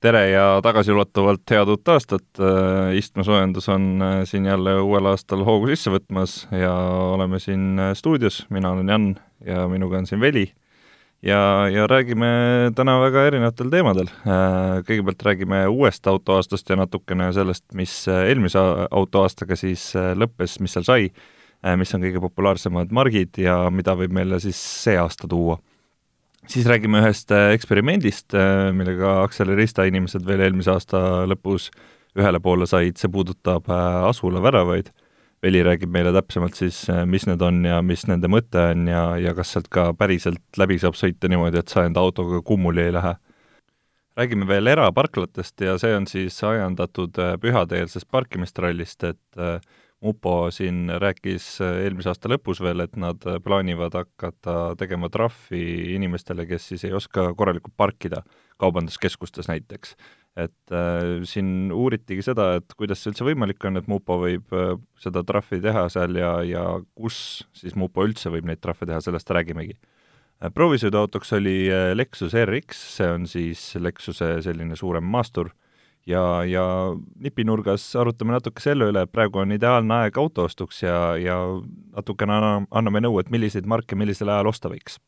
tere ja tagasiulatuvalt head uut aastat, äh, istmesoojendus on äh, siin jälle uuel aastal hoogu sisse võtmas ja oleme siin äh, stuudios, mina olen Jan ja minuga on siin Veli. ja, ja räägime täna väga erinevatel teemadel. Kõigepealt räägime uuest autoaastast ja natukene sellest, mis eelmise autoaastaga siis lõppes, mis seal sai, mis on kõige populaarsemad margid ja mida võib meile siis see aasta tuua siis räägime ühest äh, eksperimendist, äh, millega Accelerista inimesed veel eelmise aasta lõpus ühele poole said, see puudutab äh, asulaväravaid. Veli räägib meile täpsemalt siis, mis need on ja mis nende mõte on ja, ja kas sealt ka päriselt läbi saab sõita niimoodi, et sa enda autoga kummuli ei lähe. räägime veel eraparklatest ja see on siis ajendatud pühadeelsest parkimistrallist, et Mupo siin rääkis äh, eelmise aasta lõpus veel, et nad äh, plaanivad hakata tegema trahvi inimestele, kes siis ei oska korralikult parkida, kaubanduskeskustes näiteks. et äh, siin uuritigi seda, et kuidas see üldse võimalik on, et Mupo võib äh, seda trahvi teha seal ja, ja kus siis Mupo üldse võib neid trahve teha, sellest räägimegi äh,. proovisõiduautoks oli äh, Lexus RX, see on siis Lexuse selline suurem maastur ja, ja nipinurgas arutame natuke selle üle, et praegu on ideaalne aeg auto ostuks ja, ja natukene anname nõu, et milliseid marke millisel ajal osta võiks.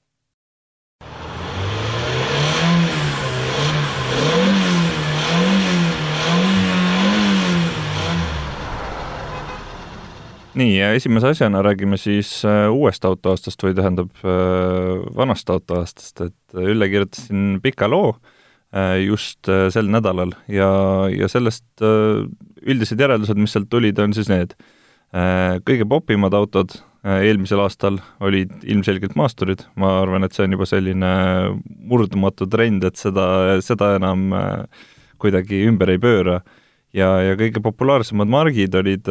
nii, ja esimese asjana räägime siis äh, uuest autoaastast või tähendab äh, vanast autoaastast, et Ülle kirjutas siin pika loo äh, Äh, just äh, sel nädalal ja, ja sellest äh, üldised järeldused, mis sealt tulid, on siis need. kõige popimad autod eelmisel aastal olid ilmselgelt maasturid, ma arvan, et see on juba selline murdumatu trend, et seda, seda enam kuidagi ümber ei pööra. ja, ja kõige populaarsemad margid olid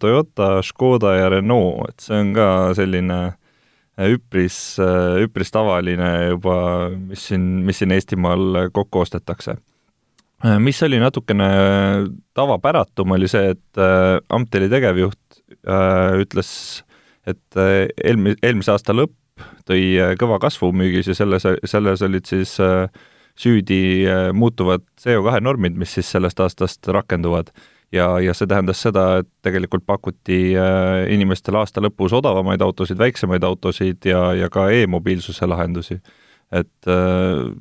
Toyota, Škoda ja Renault, et see on ka selline äh, üpris, üpris tavaline juba, mis siin, mis siin Eestimaal kokku ostetakse. mis oli natukene tavapäratum, oli see, et äh, Amteli tegevjuht äh, ütles, et äh, eelmi-, eelmise aasta lõpp tõi kõva kasvu müügis ja selles, selles olid siis süüdi muutuvad CO2 normid, mis siis sellest aastast rakenduvad ja, ja see tähendas seda, et tegelikult pakuti äh, inimestele aasta lõpus odavamaid autosid, väiksemaid autosid ja, ja ka e-mobiilsuse lahendusi. et äh,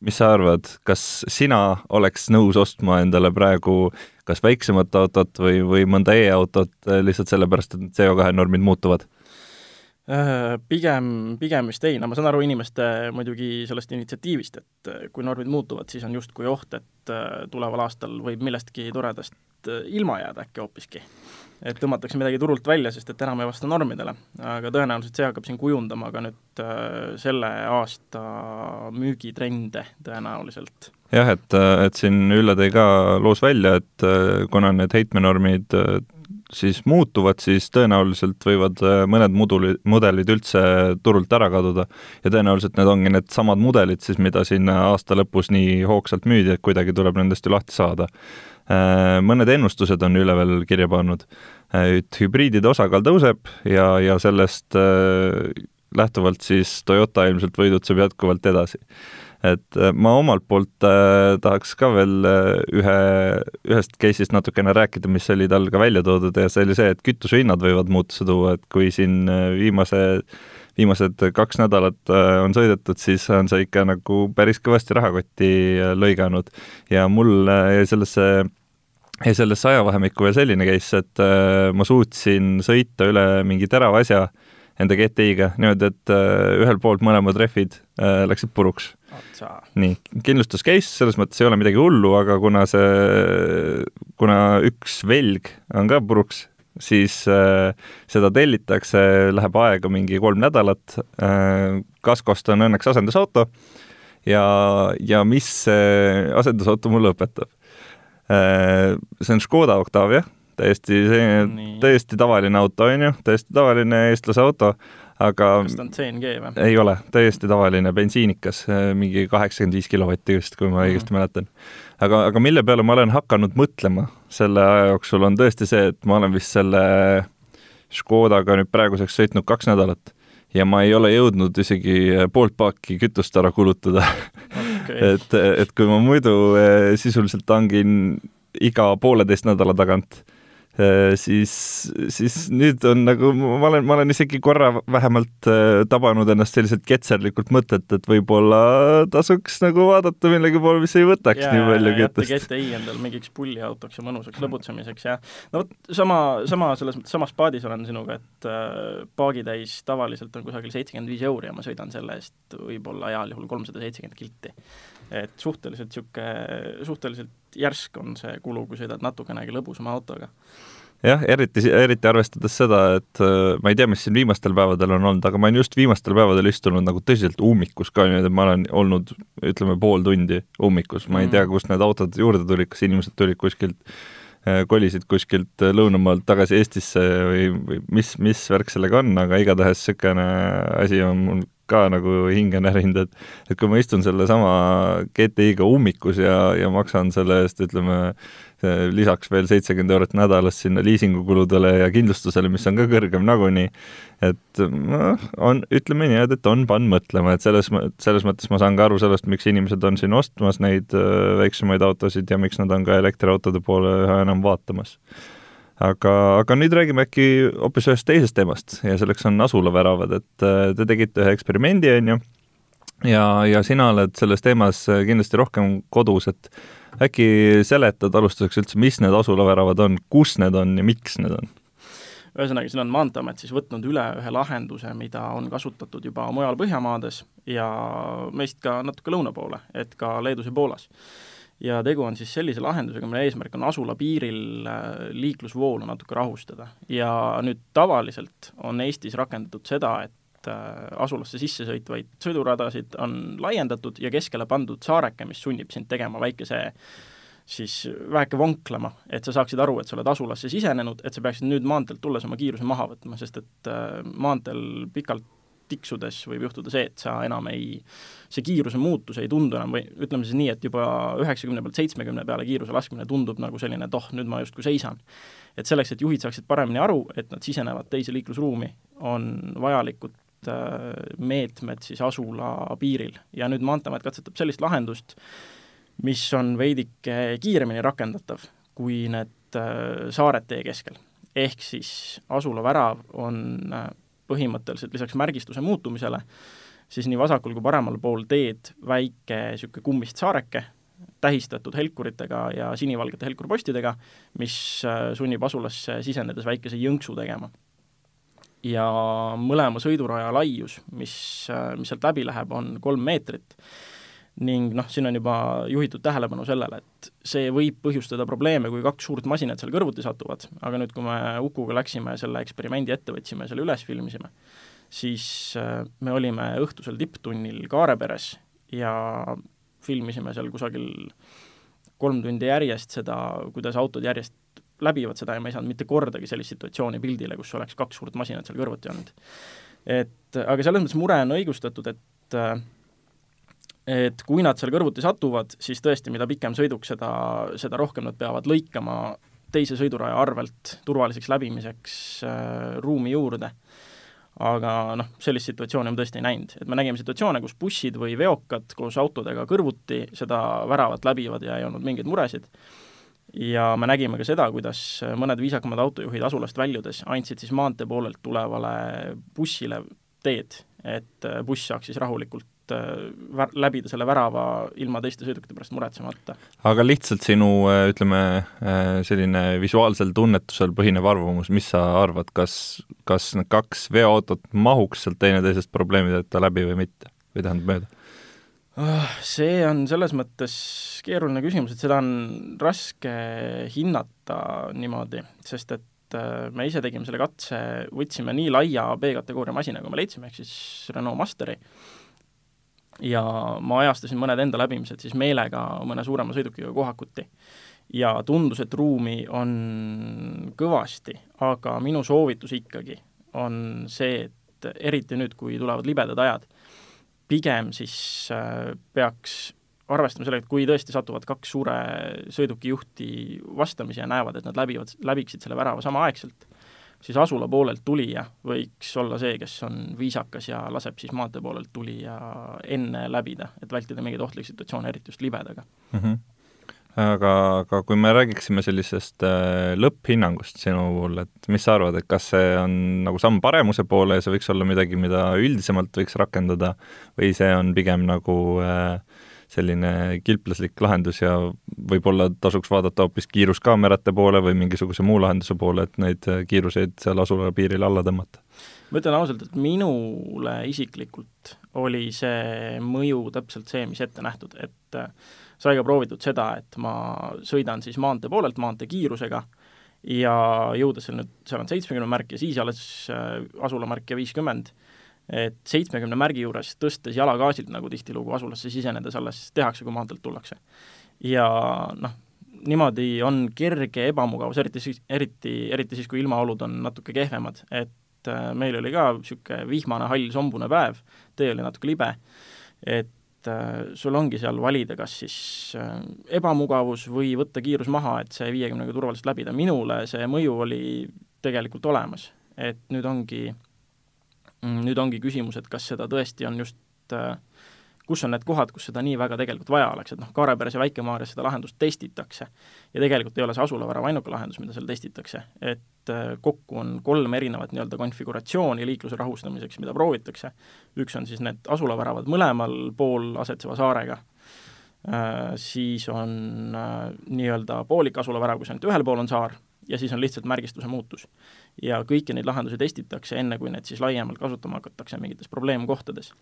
mis sa arvad, kas sina oleks nõus ostma endale praegu kas väiksemat autot või, või mõnda e-autot äh, lihtsalt sellepärast, et CO2 normid muutuvad? Pigem, pigem vist ei, no ma saan aru inimeste muidugi sellest initsiatiivist, et kui normid muutuvad, siis on justkui oht, et tuleval aastal võib millestki toredast ilma jääda äkki hoopiski. et tõmmatakse midagi turult välja, sest et enam ei vasta normidele. aga tõenäoliselt see hakkab siin kujundama ka nüüd äh, selle aasta müügitrende tõenäoliselt. jah, et, et siin Ülle tõi ka loos välja, et äh, kuna need heitmenormid siis muutuvad, siis tõenäoliselt võivad mõned muduli, mudelid üldse turult ära kaduda. ja tõenäoliselt need ongi needsamad mudelid siis, mida siin aasta lõpus nii hoogsalt müüdi, et kuidagi tuleb nendest ju lahti saada. Äh, mõned ennustused on üle veel kirja pannud, äh, et hübriidide osakaal tõuseb ja, ja sellest äh, lähtuvalt siis Toyota ilmselt võidutseb jätkuvalt edasi. Et ma omalt poolt äh, tahaks ka veel ühe, ühest case'ist natukene rääkida, mis oli tal ka välja toodud ja see oli see, et kütusehinnad võivad muutusi tuua, et kui siin viimase viimased kaks nädalat on sõidetud, siis on see ikka nagu päris kõvasti rahakotti lõiganud. Ja mul jäi sellesse ja sellesse ajavahemikku veel selline case, et äh, ma suutsin sõita üle mingi terava asja enda GTI-ga niimoodi, et äh, ühelt poolt mõlemad rehvid äh, läksid puruks. nii, kindlustus case, selles mõttes ei ole midagi hullu, aga kuna see, kuna üks velg on ka puruks, siis äh, seda tellitakse, läheb aega mingi kolm nädalat äh,, kaskost on õnneks asendusauto ja, ja mis see asendusauto mulle õpetab? Äh, see on Škoda Octavia, täiesti, täiesti tavaline auto, on ju, täiesti tavaline eestlase auto, aga kas ta on CNG või? ei ole, täiesti tavaline bensiinikas, äh, mingi kaheksakümmend viis kilovatti vist, kui ma õigesti mm -hmm. mäletan. aga, aga mille peale ma olen hakanud mõtlema selle aja jooksul, on tõesti see, et ma olen vist selle Škodaga nüüd praeguseks sõitnud kaks nädalat ja ma ei ole jõudnud isegi poolt paaki kütust ära kulutada okay. et, et kui ma muidu eh, sisuliselt hangin iga pooleteist nädala tagant Äh, siis, siis nüüd on nagu, ma olen, ma olen isegi korra vähemalt äh, tabanud ennast selliselt ketserlikult mõtet, et võib-olla tasuks nagu vaadata millegi poole, mis ei võtaks ja, nii palju ketest. jätta GTI endal mingiks pulliautoks ja mõnusaks lõbutsemiseks ja no vot, sama, sama selles mõttes, samas paadis olen sinuga, et äh, paagitäis tavaliselt on kusagil seitsekümmend viis euri ja ma sõidan selle eest võib-olla heal juhul kolmsada seitsekümmend kilti. Et suhteliselt niisugune, suhteliselt järsk on see kulu, kui sõidad natukenegi lõbusama autoga jah, eriti, eriti arvestades seda, et äh, ma ei tea, mis siin viimastel päevadel on olnud, aga ma olen just viimastel päevadel istunud nagu tõsiselt ummikus ka niimoodi, et ma olen olnud ütleme, pool tundi ummikus, ma ei tea, mm. kust need autod juurde tulid, kas inimesed tulid kuskilt äh, kolisid kuskilt lõunamaalt tagasi Eestisse või, või mis, mis värk sellega on, aga igatahes niisugune asi on mul ka nagu hinge närinud, et et kui ma istun sellesama GTI-ga ummikus ja, ja maksan selle eest, ütleme, lisaks veel seitsekümmend eurot nädalas sinna liisingukuludele ja kindlustusele, mis on ka kõrgem nagunii, et noh, on, ütleme nii, et on pannud mõtlema, et selles, selles mõttes ma saan ka aru sellest, miks inimesed on siin ostmas neid äh, väiksemaid autosid ja miks nad on ka elektriautode poole üha enam vaatamas aga, aga nüüd räägime äkki hoopis ühest teisest teemast ja selleks on asulaväravad, et äh, te tegite ühe eksperimendi, on ju, ja, ja sina oled selles teemas kindlasti rohkem kodus, et äkki seletad alustuseks üldse, mis need asulaväravad on, kus need on ja miks need on? ühesõnaga, siin on Maanteeamet siis võtnud üle ühe lahenduse, mida on kasutatud juba mujal Põhjamaades ja meist ka natuke lõuna poole, et ka Leedus ja Poolas. Ja tegu on siis sellise lahendusega, mille eesmärk on asula piiril äh, liiklusvoolu natuke rahustada. ja nüüd tavaliselt on Eestis rakendatud seda, et Äh, asulasse sisse sõitvaid sõiduradasid on laiendatud ja keskele pandud saareke, mis sunnib sind tegema väikese siis väheke vonklema, et sa saaksid aru, et sa oled asulasse sisenenud, et sa peaksid nüüd maanteelt tulles oma kiiruse maha võtma, sest et äh, maanteel pikalt tiksudes võib juhtuda see, et sa enam ei, see kiiruse muutus ei tundu enam või ütleme siis nii, et juba üheksakümne pealt seitsmekümne peale kiiruse laskmine tundub nagu selline, et oh, nüüd ma justkui seisan. et selleks, et juhid saaksid paremini aru, et nad sisenevad teise liiklusruumi, on vajalikud Äh, meetmed siis asula piiril ja nüüd Maanteeamet katsetab sellist lahendust, mis on veidike kiiremini rakendatav kui need äh, saared tee keskel. ehk siis asula värav on äh, põhimõtteliselt lisaks märgistuse muutumisele siis nii vasakul kui paremal pool teed väike niisugune kummist saareke, tähistatud helkuritega ja sinivalgete helkurpostidega, mis sunnib asulasse sisenedes väikese jõnksu tegema. Ja mõlema sõiduraja laius, mis, mis sealt läbi läheb, on kolm meetrit ning noh, siin on juba juhitud tähelepanu sellele, et see võib põhjustada probleeme, kui kaks suurt masinat seal kõrvuti satuvad, aga nüüd, kui me Ukuga läksime selle eksperimendi ette võtsime, selle üles filmisime, siis äh, me olime õhtusel tipptunnil Kaareperes ja filmisime seal kusagil kolm tundi järjest seda, kuidas autod järjest läbivad seda ja ma ei saanud mitte kordagi sellist situatsiooni pildile, kus oleks kaks suurt masinat seal kõrvuti olnud. et aga selles mõttes mure on õigustatud, et et kui nad seal kõrvuti satuvad, siis tõesti, mida pikem sõiduk, seda, seda rohkem nad peavad lõikama teise sõiduraja arvelt turvaliseks läbimiseks äh, ruumi juurde. aga noh, sellist situatsiooni me tõesti ei näinud, et me nägime situatsioone, kus bussid või veokad koos autodega kõrvuti seda väravat läbivad ja ei olnud mingeid muresid ja me nägime ka seda, kuidas mõned viisakamad autojuhid asulast väljudes andsid siis maantee poolelt tulevale bussile teed, et buss saaks siis rahulikult äh, vär-, läbida selle värava ilma teiste sõidukite pärast muretsemata. aga lihtsalt sinu, äh, ütleme, äh, selline visuaalsel tunnetusel põhinev arvamus, mis sa arvad, kas, kas need kaks veoautot mahuks sealt teineteisest probleemideta läbi või mitte, või tähendab mööda? Ah, see on selles mõttes keeruline küsimus, et seda on raske hinnata niimoodi, sest et me ise tegime selle katse, võtsime nii laia B-kategooria masina, kui me leidsime, ehk siis Renault Masteri, ja ma ajastasin mõned enda läbimised siis meelega mõne suurema sõidukiga kohakuti. ja tundus, et ruumi on kõvasti, aga minu soovitus ikkagi on see, et eriti nüüd, kui tulevad libedad ajad, pigem siis äh, peaks arvestama sellega, et kui tõesti satuvad kaks suure sõiduki juhti vastamisi ja näevad, et nad läbivad, läbiksid selle värava samaaegselt, siis asula poolelt tulija võiks olla see, kes on viisakas ja laseb siis maantee poolelt tulija enne läbida, et vältida mingeid ohtlikke situatsioone, eriti just libedaga mm. -hmm aga, aga kui me räägiksime sellisest äh, lõpphinnangust sinu puhul, et mis sa arvad, et kas see on nagu samm paremuse poole ja see võiks olla midagi, mida üldisemalt võiks rakendada, või see on pigem nagu äh, selline kilplaslik lahendus ja võib-olla tasuks vaadata hoopis kiiruskaamerate poole või mingisuguse muu lahenduse poole, et neid kiiruseid seal asula piiril alla tõmmata? ma ütlen ausalt, et minule isiklikult oli see mõju täpselt see, mis ette nähtud, et äh, sai ka proovitud seda, et ma sõidan siis maantee poolelt maantee kiirusega ja jõudes seal nüüd, seal on seitsmekümne märk ja siis alles äh, asulamärk ja viiskümmend et seitsmekümne märgi juures tõstes jala gaasilt, nagu tihtilugu asulasse sisenedes alles tehakse, kui maanteelt tullakse. ja noh, niimoodi on kerge ebamugavus, eriti siis, eriti, eriti siis, kui ilmaolud on natuke kehvemad, et äh, meil oli ka niisugune vihmane, hall, sombune päev, tee oli natuke libe, et äh, sul ongi seal valida, kas siis äh, ebamugavus või võtta kiirus maha, et see viiekümnega turvaliselt läbida, minule see mõju oli tegelikult olemas, et nüüd ongi nüüd ongi küsimus, et kas seda tõesti on just äh, kus on need kohad, kus seda nii väga tegelikult vaja oleks, et noh, Kaareperes ja Väike-Maarjas seda lahendust testitakse. ja tegelikult ei ole see asulavärava ainuke lahendus, mida seal testitakse, et äh, kokku on kolm erinevat nii-öelda konfiguratsiooni liikluse rahustamiseks, mida proovitakse, üks on siis need asulaväravad mõlemal pool asetseva saarega, äh, siis on nii-öelda poolik asulavärav, kus ainult ühel pool on saar, ja siis on lihtsalt märgistuse muutus ja kõiki neid lahendusi testitakse, enne kui need siis laiemalt kasutama hakatakse mingites probleemkohtades.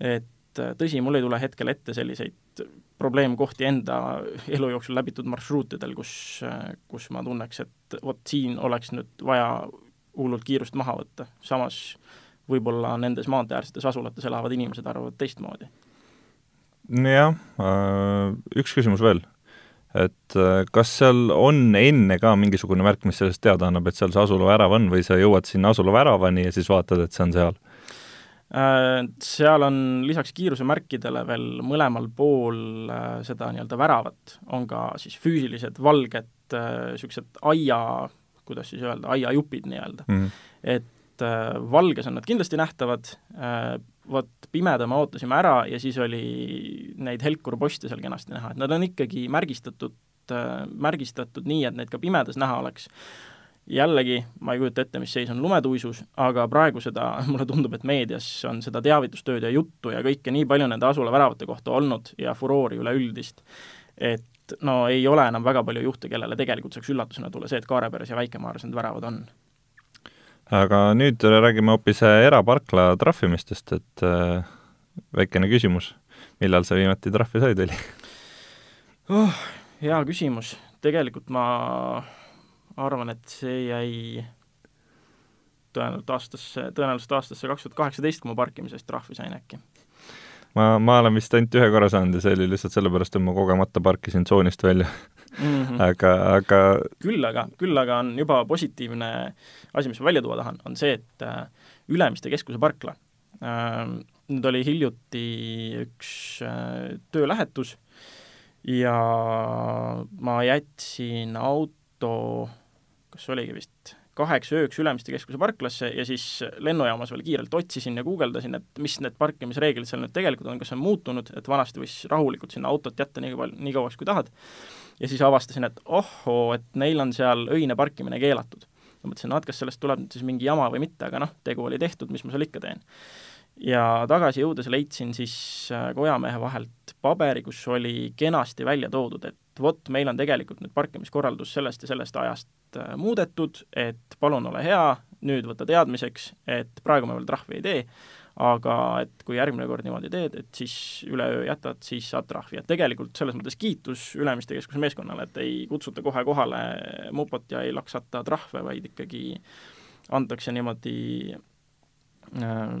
et äh, tõsi, mul ei tule hetkel ette selliseid probleemkohti enda elu jooksul läbitud marsruutidel, kus, äh, kus ma tunneks, et vot siin oleks nüüd vaja hullult kiirust maha võtta, samas võib-olla nendes maanteeäärsetes asulates elavad inimesed arvavad teistmoodi. jah, äh, üks küsimus veel et äh, kas seal on enne ka mingisugune märk, mis sellest teada annab, et seal see asulavärav on või sa jõuad sinna asulaväravani ja siis vaatad, et see on seal? Äh, seal on lisaks kiirusemärkidele veel mõlemal pool äh, seda nii-öelda väravat, on ka siis füüsilised valged niisugused aia, kuidas siis öelda, aiajupid nii-öelda mm. -hmm. et valges on nad kindlasti nähtavad, vot pimeda me ootasime ära ja siis oli neid helkurposte seal kenasti näha, et nad on ikkagi märgistatud, märgistatud nii, et neid ka pimedas näha oleks. jällegi, ma ei kujuta ette, mis seis on lumetuisus, aga praegu seda, mulle tundub, et meedias on seda teavitustööd ja juttu ja kõike nii palju nende asulaväravate kohta olnud ja furoori üleüldist, et no ei ole enam väga palju juhte, kellele tegelikult saaks üllatusena tulla see, et Kaareperes ja Väike-Maarjas need väravad on aga nüüd räägime hoopis äh, eraparkla trahvimistest, et äh, väikene küsimus, millal sa viimati trahvi said, Veli? Oh,? hea küsimus, tegelikult ma arvan, et see jäi tõenäoliselt aastasse, tõenäoliselt aastasse kaks tuhat kaheksateist, kui ma parkimise eest trahvi sain äkki. Ma, ma olen vist ainult ühe korra saanud ja see oli lihtsalt sellepärast, et ma kogemata parkisin tsoonist välja mm. -hmm. aga, aga küll aga, küll aga on juba positiivne asi, mis ma välja tuua tahan, on see, et äh, Ülemiste keskuse parkla äh,, nüüd oli hiljuti üks äh, töölähetus ja ma jätsin auto, kas oligi vist kaheksa ööks Ülemiste keskuse parklasse ja siis lennujaamas veel kiirelt otsisin ja guugeldasin, et mis need parkimisreeglid seal nüüd tegelikult on, kas on muutunud, et vanasti võis rahulikult sinna autot jätta nii palju, nii kauaks kui tahad, ja siis avastasin, et ohoo, et neil on seal öine parkimine keelatud. ma mõtlesin, et kas sellest tuleb nüüd siis mingi jama või mitte, aga noh, tegu oli tehtud, mis ma seal ikka teen. ja tagasi jõudes leidsin siis äh, kojamehe vahelt paberi, kus oli kenasti välja toodud, et vot, meil on tegelikult nüüd parkimiskorraldus sellest ja sellest ajast äh, muudetud, et palun ole hea, nüüd võta teadmiseks, et praegu me veel trahvi ei tee, aga et kui järgmine kord niimoodi teed, et siis üleöö jätad, siis saad trahvi, et tegelikult selles mõttes kiitus Ülemiste keskuse meeskonnale, et ei kutsuta kohe kohale mupot ja ei laksata trahve, vaid ikkagi antakse niimoodi äh,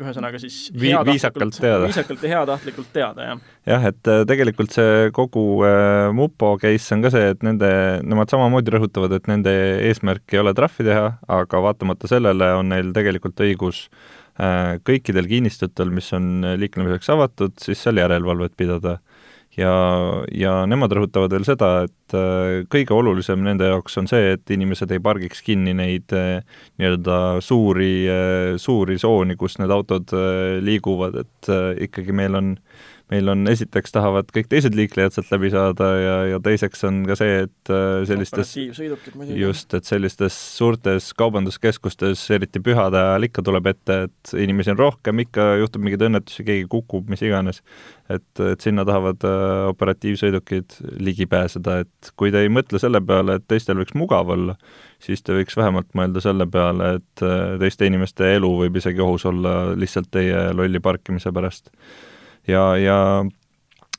ühesõnaga siis Vi viisakalt teada. viisakalt ja heatahtlikult teada, jah. jah, et äh, tegelikult see kogu äh, mupo case on ka see, et nende, nemad samamoodi rõhutavad, et nende eesmärk ei ole trahvi teha, aga vaatamata sellele on neil tegelikult õigus äh, kõikidel kinnistutel, mis on liiklemiseks avatud, siis seal järelevalvet pidada. ja, ja nemad rõhutavad veel seda, et äh, kõige olulisem nende jaoks on see, et inimesed ei pargiks kinni neid äh, nii-öelda suuri, äh, suuri zooni, kus need autod liiguvad, et ikkagi meil on meil on, esiteks tahavad kõik teised liiklejad sealt läbi saada ja, ja teiseks on ka see, et sellistes just, et sellistes suurtes kaubanduskeskustes, eriti pühade ajal ikka tuleb ette, et inimesi on rohkem, ikka juhtub mingeid õnnetusi, keegi kukub, mis iganes. Et, et sinna tahavad operatiivsõidukid ligi pääseda, et kui te ei mõtle selle peale, et teistel võiks mugav olla, siis te võiks vähemalt mõelda selle peale, et äh, teiste inimeste elu võib isegi ohus olla lihtsalt teie lolli parkimise pärast. ja, ja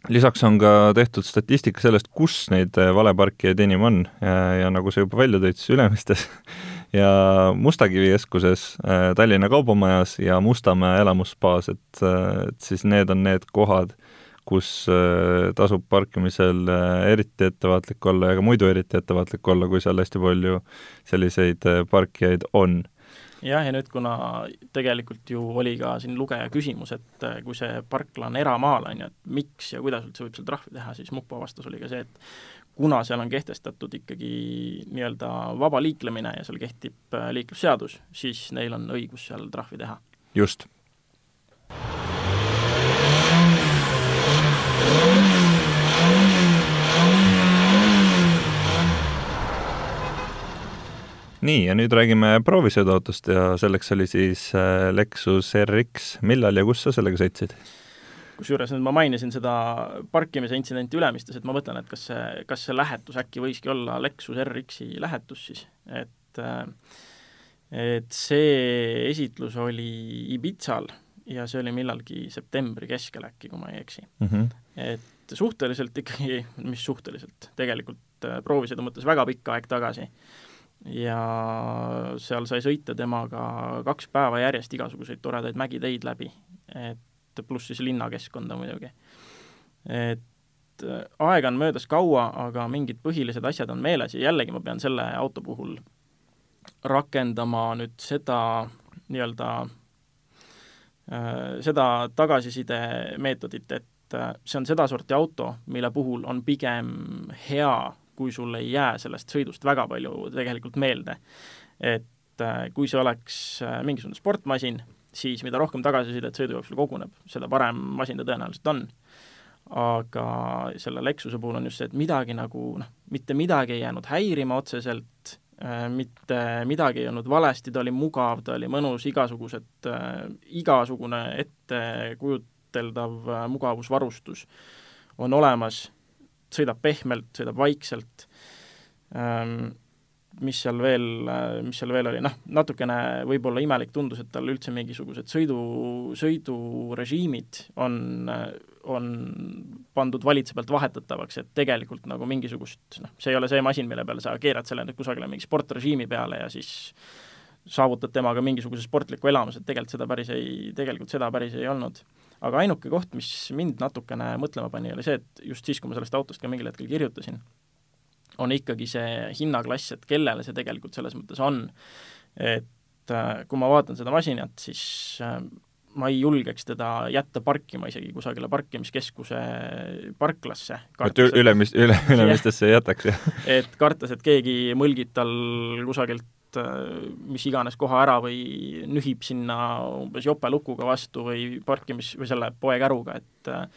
lisaks on ka tehtud statistika sellest, kus neid äh, valeparkijaid enim on ja, ja nagu sa juba välja tõid, siis Ülemistes ja Mustakivi keskuses, Tallinna Kaubamajas ja Mustamäe elamusspaas, et, et siis need on need kohad, kus äh, tasub parkimisel äh, eriti ettevaatlik olla ja ka muidu eriti ettevaatlik olla, kui seal hästi palju selliseid äh, parkijaid on jah, ja nüüd, kuna tegelikult ju oli ka siin lugeja küsimus, et kui see parkla on eramaal, on ju, et miks ja kuidas üldse võib seal trahvi teha, siis Mupo vastus oli ka see, et kuna seal on kehtestatud ikkagi nii-öelda vaba liiklemine ja seal kehtib liiklusseadus, siis neil on õigus seal trahvi teha. just nii, ja nüüd räägime proovisõiduautost ja selleks oli siis äh, Lexus RX, millal ja kus sa sellega sõitsid? kusjuures nüüd ma mainisin seda parkimise intsidenti Ülemistes, et ma mõtlen, et kas see, kas see lähetus äkki võiski olla Lexus RX-i lähetus siis, et äh, et see esitlus oli Ibizal ja see oli millalgi septembri keskel äkki, kui ma ei eksi mm. -hmm. et suhteliselt ikkagi, mis suhteliselt, tegelikult äh, proovisõidu mõttes väga pikk aeg tagasi ja seal sai sõita temaga kaks päeva järjest igasuguseid toredaid mägiteid läbi, et pluss siis linnakeskkonda muidugi. et äh, aega on möödas kaua, aga mingid põhilised asjad on meeles ja jällegi ma pean selle auto puhul rakendama nüüd seda nii-öelda äh, seda tagasiside meetodit, et äh, see on sedasorti auto, mille puhul on pigem hea kui sul ei jää sellest sõidust väga palju tegelikult meelde. et äh, kui see oleks äh, mingisugune sportmasin, siis mida rohkem tagasisidet sõidu jooksul koguneb, seda parem masin ta tõenäoliselt on. aga selle Lexuse puhul on just see, et midagi nagu noh, mitte midagi ei jäänud häirima otseselt, äh, mitte midagi ei olnud valesti, ta oli mugav, ta oli mõnus, igasugused, igasugune ettekujuteldav mugavusvarustus on olemas sõidab pehmelt, sõidab vaikselt. Ähm,, mis seal veel, mis seal veel oli, noh, natukene võib-olla imelik tundus, et tal üldse mingisugused sõidu, sõidurežiimid on, on pandud valitse pealt vahetatavaks, et tegelikult nagu mingisugust noh, see ei ole see masin, mille peale sa keerad selle nüüd kusagile mingi sportrežiimi peale ja siis saavutad temaga mingisuguse sportliku elamuse, et tegelikult seda päris ei, tegelikult seda päris ei olnud aga ainuke koht, mis mind natukene mõtlema pani, oli see, et just siis, kui ma sellest autost ka mingil hetkel kirjutasin, on ikkagi see hinnaklass, et kellele see tegelikult selles mõttes on. et äh, kui ma vaatan seda masinat, siis äh, ma ei julgeks teda jätta parkima isegi kusagile parkimiskeskuse parklasse. et ülemist, üle, ülemistesse ei jätaks, jah? et kartes, et keegi mõlgib tal kusagilt Äh, mis iganes koha ära või nühib sinna umbes jopelukuga vastu või parkimis- või selle poekäruga, et äh,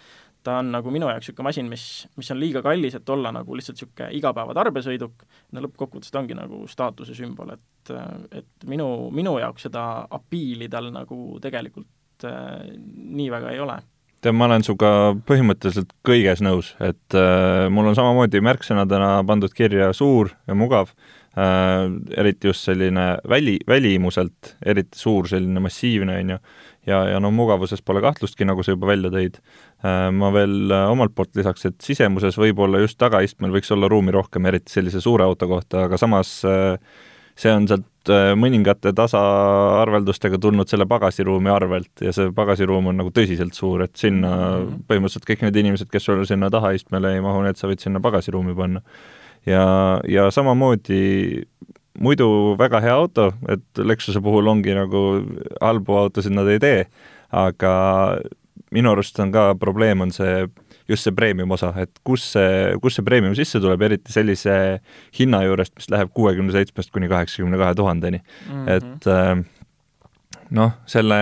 ta on nagu minu jaoks niisugune masin, mis, mis on liiga kallis, et olla nagu lihtsalt niisugune igapäevatarbesõiduk, no lõppkokkuvõttes ta ongi nagu staatuse sümbol, et, äh, et minu, minu jaoks seda apiili tal nagu tegelikult äh, nii väga ei ole. Tead, ma olen sinuga põhimõtteliselt kõiges nõus, et äh, mul on samamoodi märksõnadena pandud kirja suur ja mugav eriti just selline väli, välimuselt eriti suur, selline massiivne, on ju, ja, ja no mugavuses pole kahtlustki, nagu sa juba välja tõid äh,. ma veel äh, omalt poolt lisaks, et sisemuses võib-olla just tagaistmel võiks olla ruumi rohkem, eriti sellise suure auto kohta, aga samas äh, see on sealt äh, mõningate tasaarveldustega tulnud selle pagasiruumi arvelt ja see pagasiruum on nagu tõsiselt suur, et sinna mm -hmm. põhimõtteliselt kõik need inimesed, kes sul sinna tahaistmele ei mahu, need sa võid sinna pagasiruumi panna ja, ja samamoodi muidu väga hea auto, et Lexuse puhul ongi nagu halbu autosid nad ei tee, aga minu arust on ka probleem, on see just see premium osa, et kus see, kus see premium sisse tuleb, eriti sellise hinna juurest, mis läheb kuuekümne seitsmest kuni kaheksakümne kahe tuhandeni. -hmm. et äh, noh, selle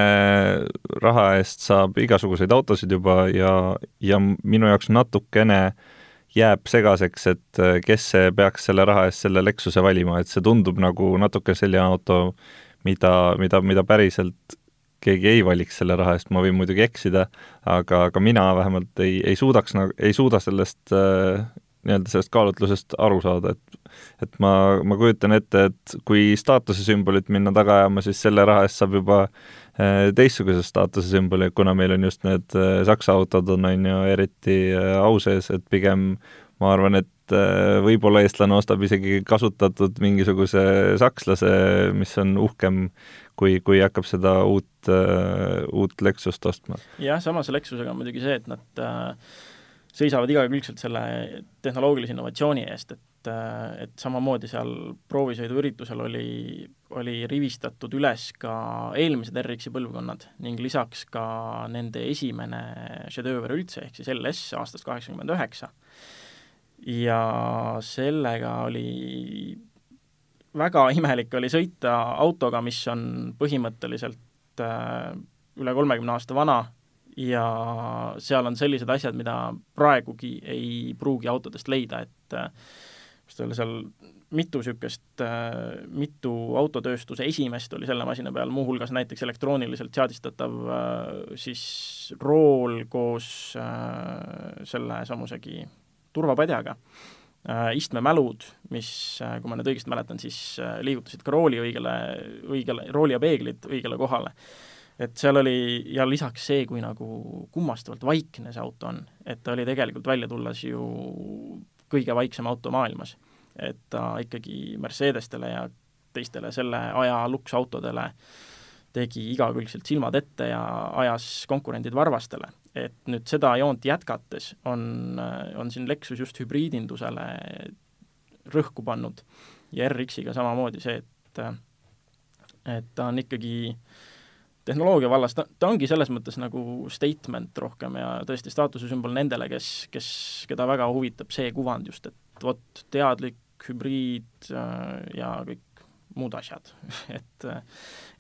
raha eest saab igasuguseid autosid juba ja, ja minu jaoks natukene jääb segaseks, et äh, kes see peaks selle raha eest selle Lexuse valima, et see tundub nagu natuke selline auto, mida, mida, mida päriselt keegi ei valiks selle raha eest, ma võin muidugi eksida, aga, aga mina vähemalt ei, ei suudaks nagu, ei suuda sellest äh, nii-öelda sellest kaalutlusest aru saada, et et ma, ma kujutan ette, et kui staatuse sümbolit minna taga ajama, siis selle raha eest saab juba äh, teistsuguse staatuse sümboli, kuna meil on just need äh, Saksa autod on, on ju, eriti äh, au sees, et pigem ma arvan, et võib-olla eestlane ostab isegi kasutatud mingisuguse sakslase, mis on uhkem kui, kui hakkab seda uut, äh, uut Lexust ostma. jah, samas Lexusega on muidugi see, et nad äh, seisavad igakülgselt selle tehnoloogilise innovatsiooni eest, et äh, et samamoodi seal proovisõiduüritusel oli, oli rivistatud üles ka eelmised RX-i põlvkonnad ning lisaks ka nende esimene šedööver üldse, ehk siis LS aastast kaheksakümmend üheksa. ja sellega oli väga imelik oli sõita autoga, mis on põhimõtteliselt äh, üle kolmekümne aasta vana ja seal on sellised asjad, mida praegugi ei pruugi autodest leida, et äh, mis ta oli seal, mitu niisugust äh,, mitu autotööstuse esimest oli selle masina peal, muuhulgas näiteks elektrooniliselt seadistatav äh, siis rool koos selle samusegi turvapadjaga istmemälud, mis, kui ma nüüd õigesti mäletan, siis liigutasid ka rooli õigele, õigele, rooli ja peeglid õigele kohale. Et seal oli, ja lisaks see, kui nagu kummastavalt vaikne see auto on, et ta oli tegelikult välja tulles ju kõige vaiksem auto maailmas. et ta ikkagi Mercedestele ja teistele selle aja luksautodele tegi igakülgselt silmad ette ja ajas konkurendid varvastele et nüüd seda joont jätkates on, on siin Lexus just hübriidindusele rõhku pannud ja RX-iga samamoodi see, et et ta on ikkagi tehnoloogia vallas, ta, ta ongi selles mõttes nagu statement rohkem ja tõesti staatuse sümbol nendele, kes, kes, keda väga huvitab see kuvand just, et vot, teadlik hübriid äh, ja kõik muud asjad et,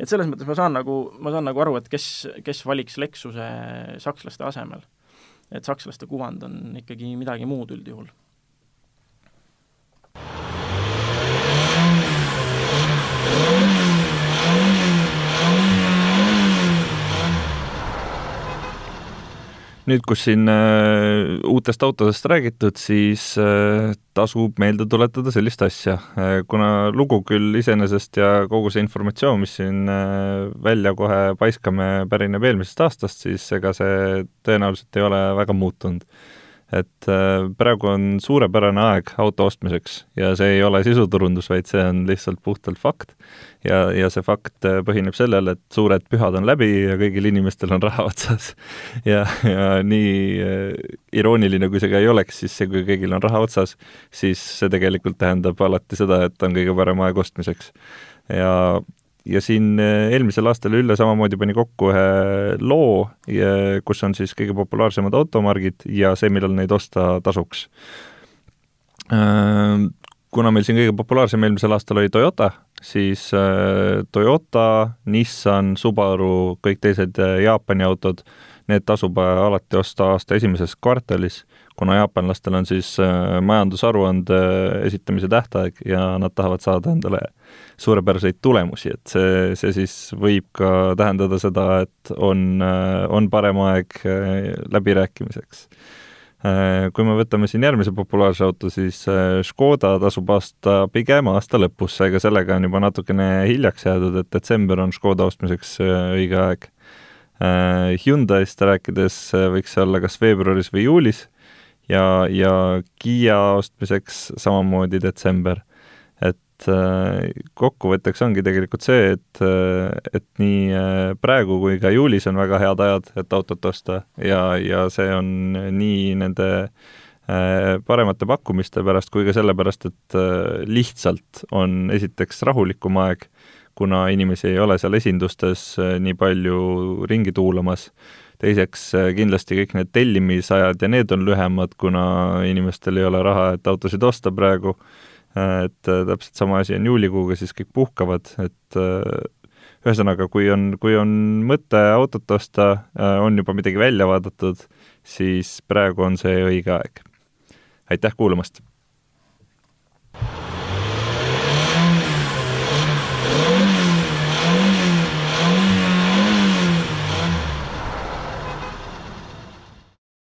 et selles mõttes ma saan nagu, ma saan nagu aru, et kes, kes valiks Lexuse sakslaste asemel. et sakslaste kuvand on ikkagi midagi muud üldjuhul nüüd, kus siin äh, uutest autodest räägitud, siis äh, tasub meelde tuletada sellist asja. Äh,, kuna lugu küll iseenesest ja kogu see informatsioon, mis siin äh, välja kohe paiskame, pärineb eelmisest aastast, siis ega see tõenäoliselt ei ole väga muutunud et äh, praegu on suurepärane aeg auto ostmiseks ja see ei ole sisuturundus, vaid see on lihtsalt puhtalt fakt. ja, ja see fakt äh, põhineb sellel, et suured pühad on läbi ja kõigil inimestel on raha otsas. ja, ja nii äh, irooniline, kui see ka ei oleks, siis see, kui kõigil on raha otsas, siis see tegelikult tähendab alati seda, et on kõige parem aeg ostmiseks. ja ja siin eh, eelmisel aastal Ülle samamoodi pani kokku ühe loo, kus on siis kõige populaarsemad automargid ja see, millal neid osta tasuks. Äh, kuna meil siin kõige populaarsem eelmisel aastal oli Toyota, siis äh, Toyota, Nissan, Subaru, kõik teised äh, Jaapani autod, need tasub alati osta aasta esimeses kvartalis kuna jaapanlastel on siis äh, majandusaruande esitamise tähtaeg ja nad tahavad saada endale suurepäraseid tulemusi, et see, see siis võib ka tähendada seda, et on, äh, on parem aeg äh, läbirääkimiseks. Kui me võtame siin järgmise populaarse auto, siis Škoda tasub aasta pigem aasta lõpus, seega sellega on juba natukene hiljaks jäädud, et detsember on Škoda ostmiseks õige aeg. Hyundai'st rääkides võiks see olla kas veebruaris või juulis ja, ja Kiia ostmiseks samamoodi detsember. Et äh, kokkuvõtteks ongi tegelikult see, et, äh, et nii äh, praegu kui ka juulis on väga head ajad, et autot osta ja, ja see on nii nende paremate pakkumiste pärast kui ka sellepärast, et lihtsalt on esiteks rahulikum aeg, kuna inimesi ei ole seal esindustes nii palju ringi tuulamas. Teiseks kindlasti kõik need tellimisajad ja need on lühemad, kuna inimestel ei ole raha, et autosid osta praegu, Äh, et äh, täpselt sama asi on juulikuuga, siis kõik puhkavad, et äh, ühesõnaga, kui on, kui on mõte autot osta, on juba midagi välja vaadatud, siis praegu on see õige aeg. aitäh kuulamast!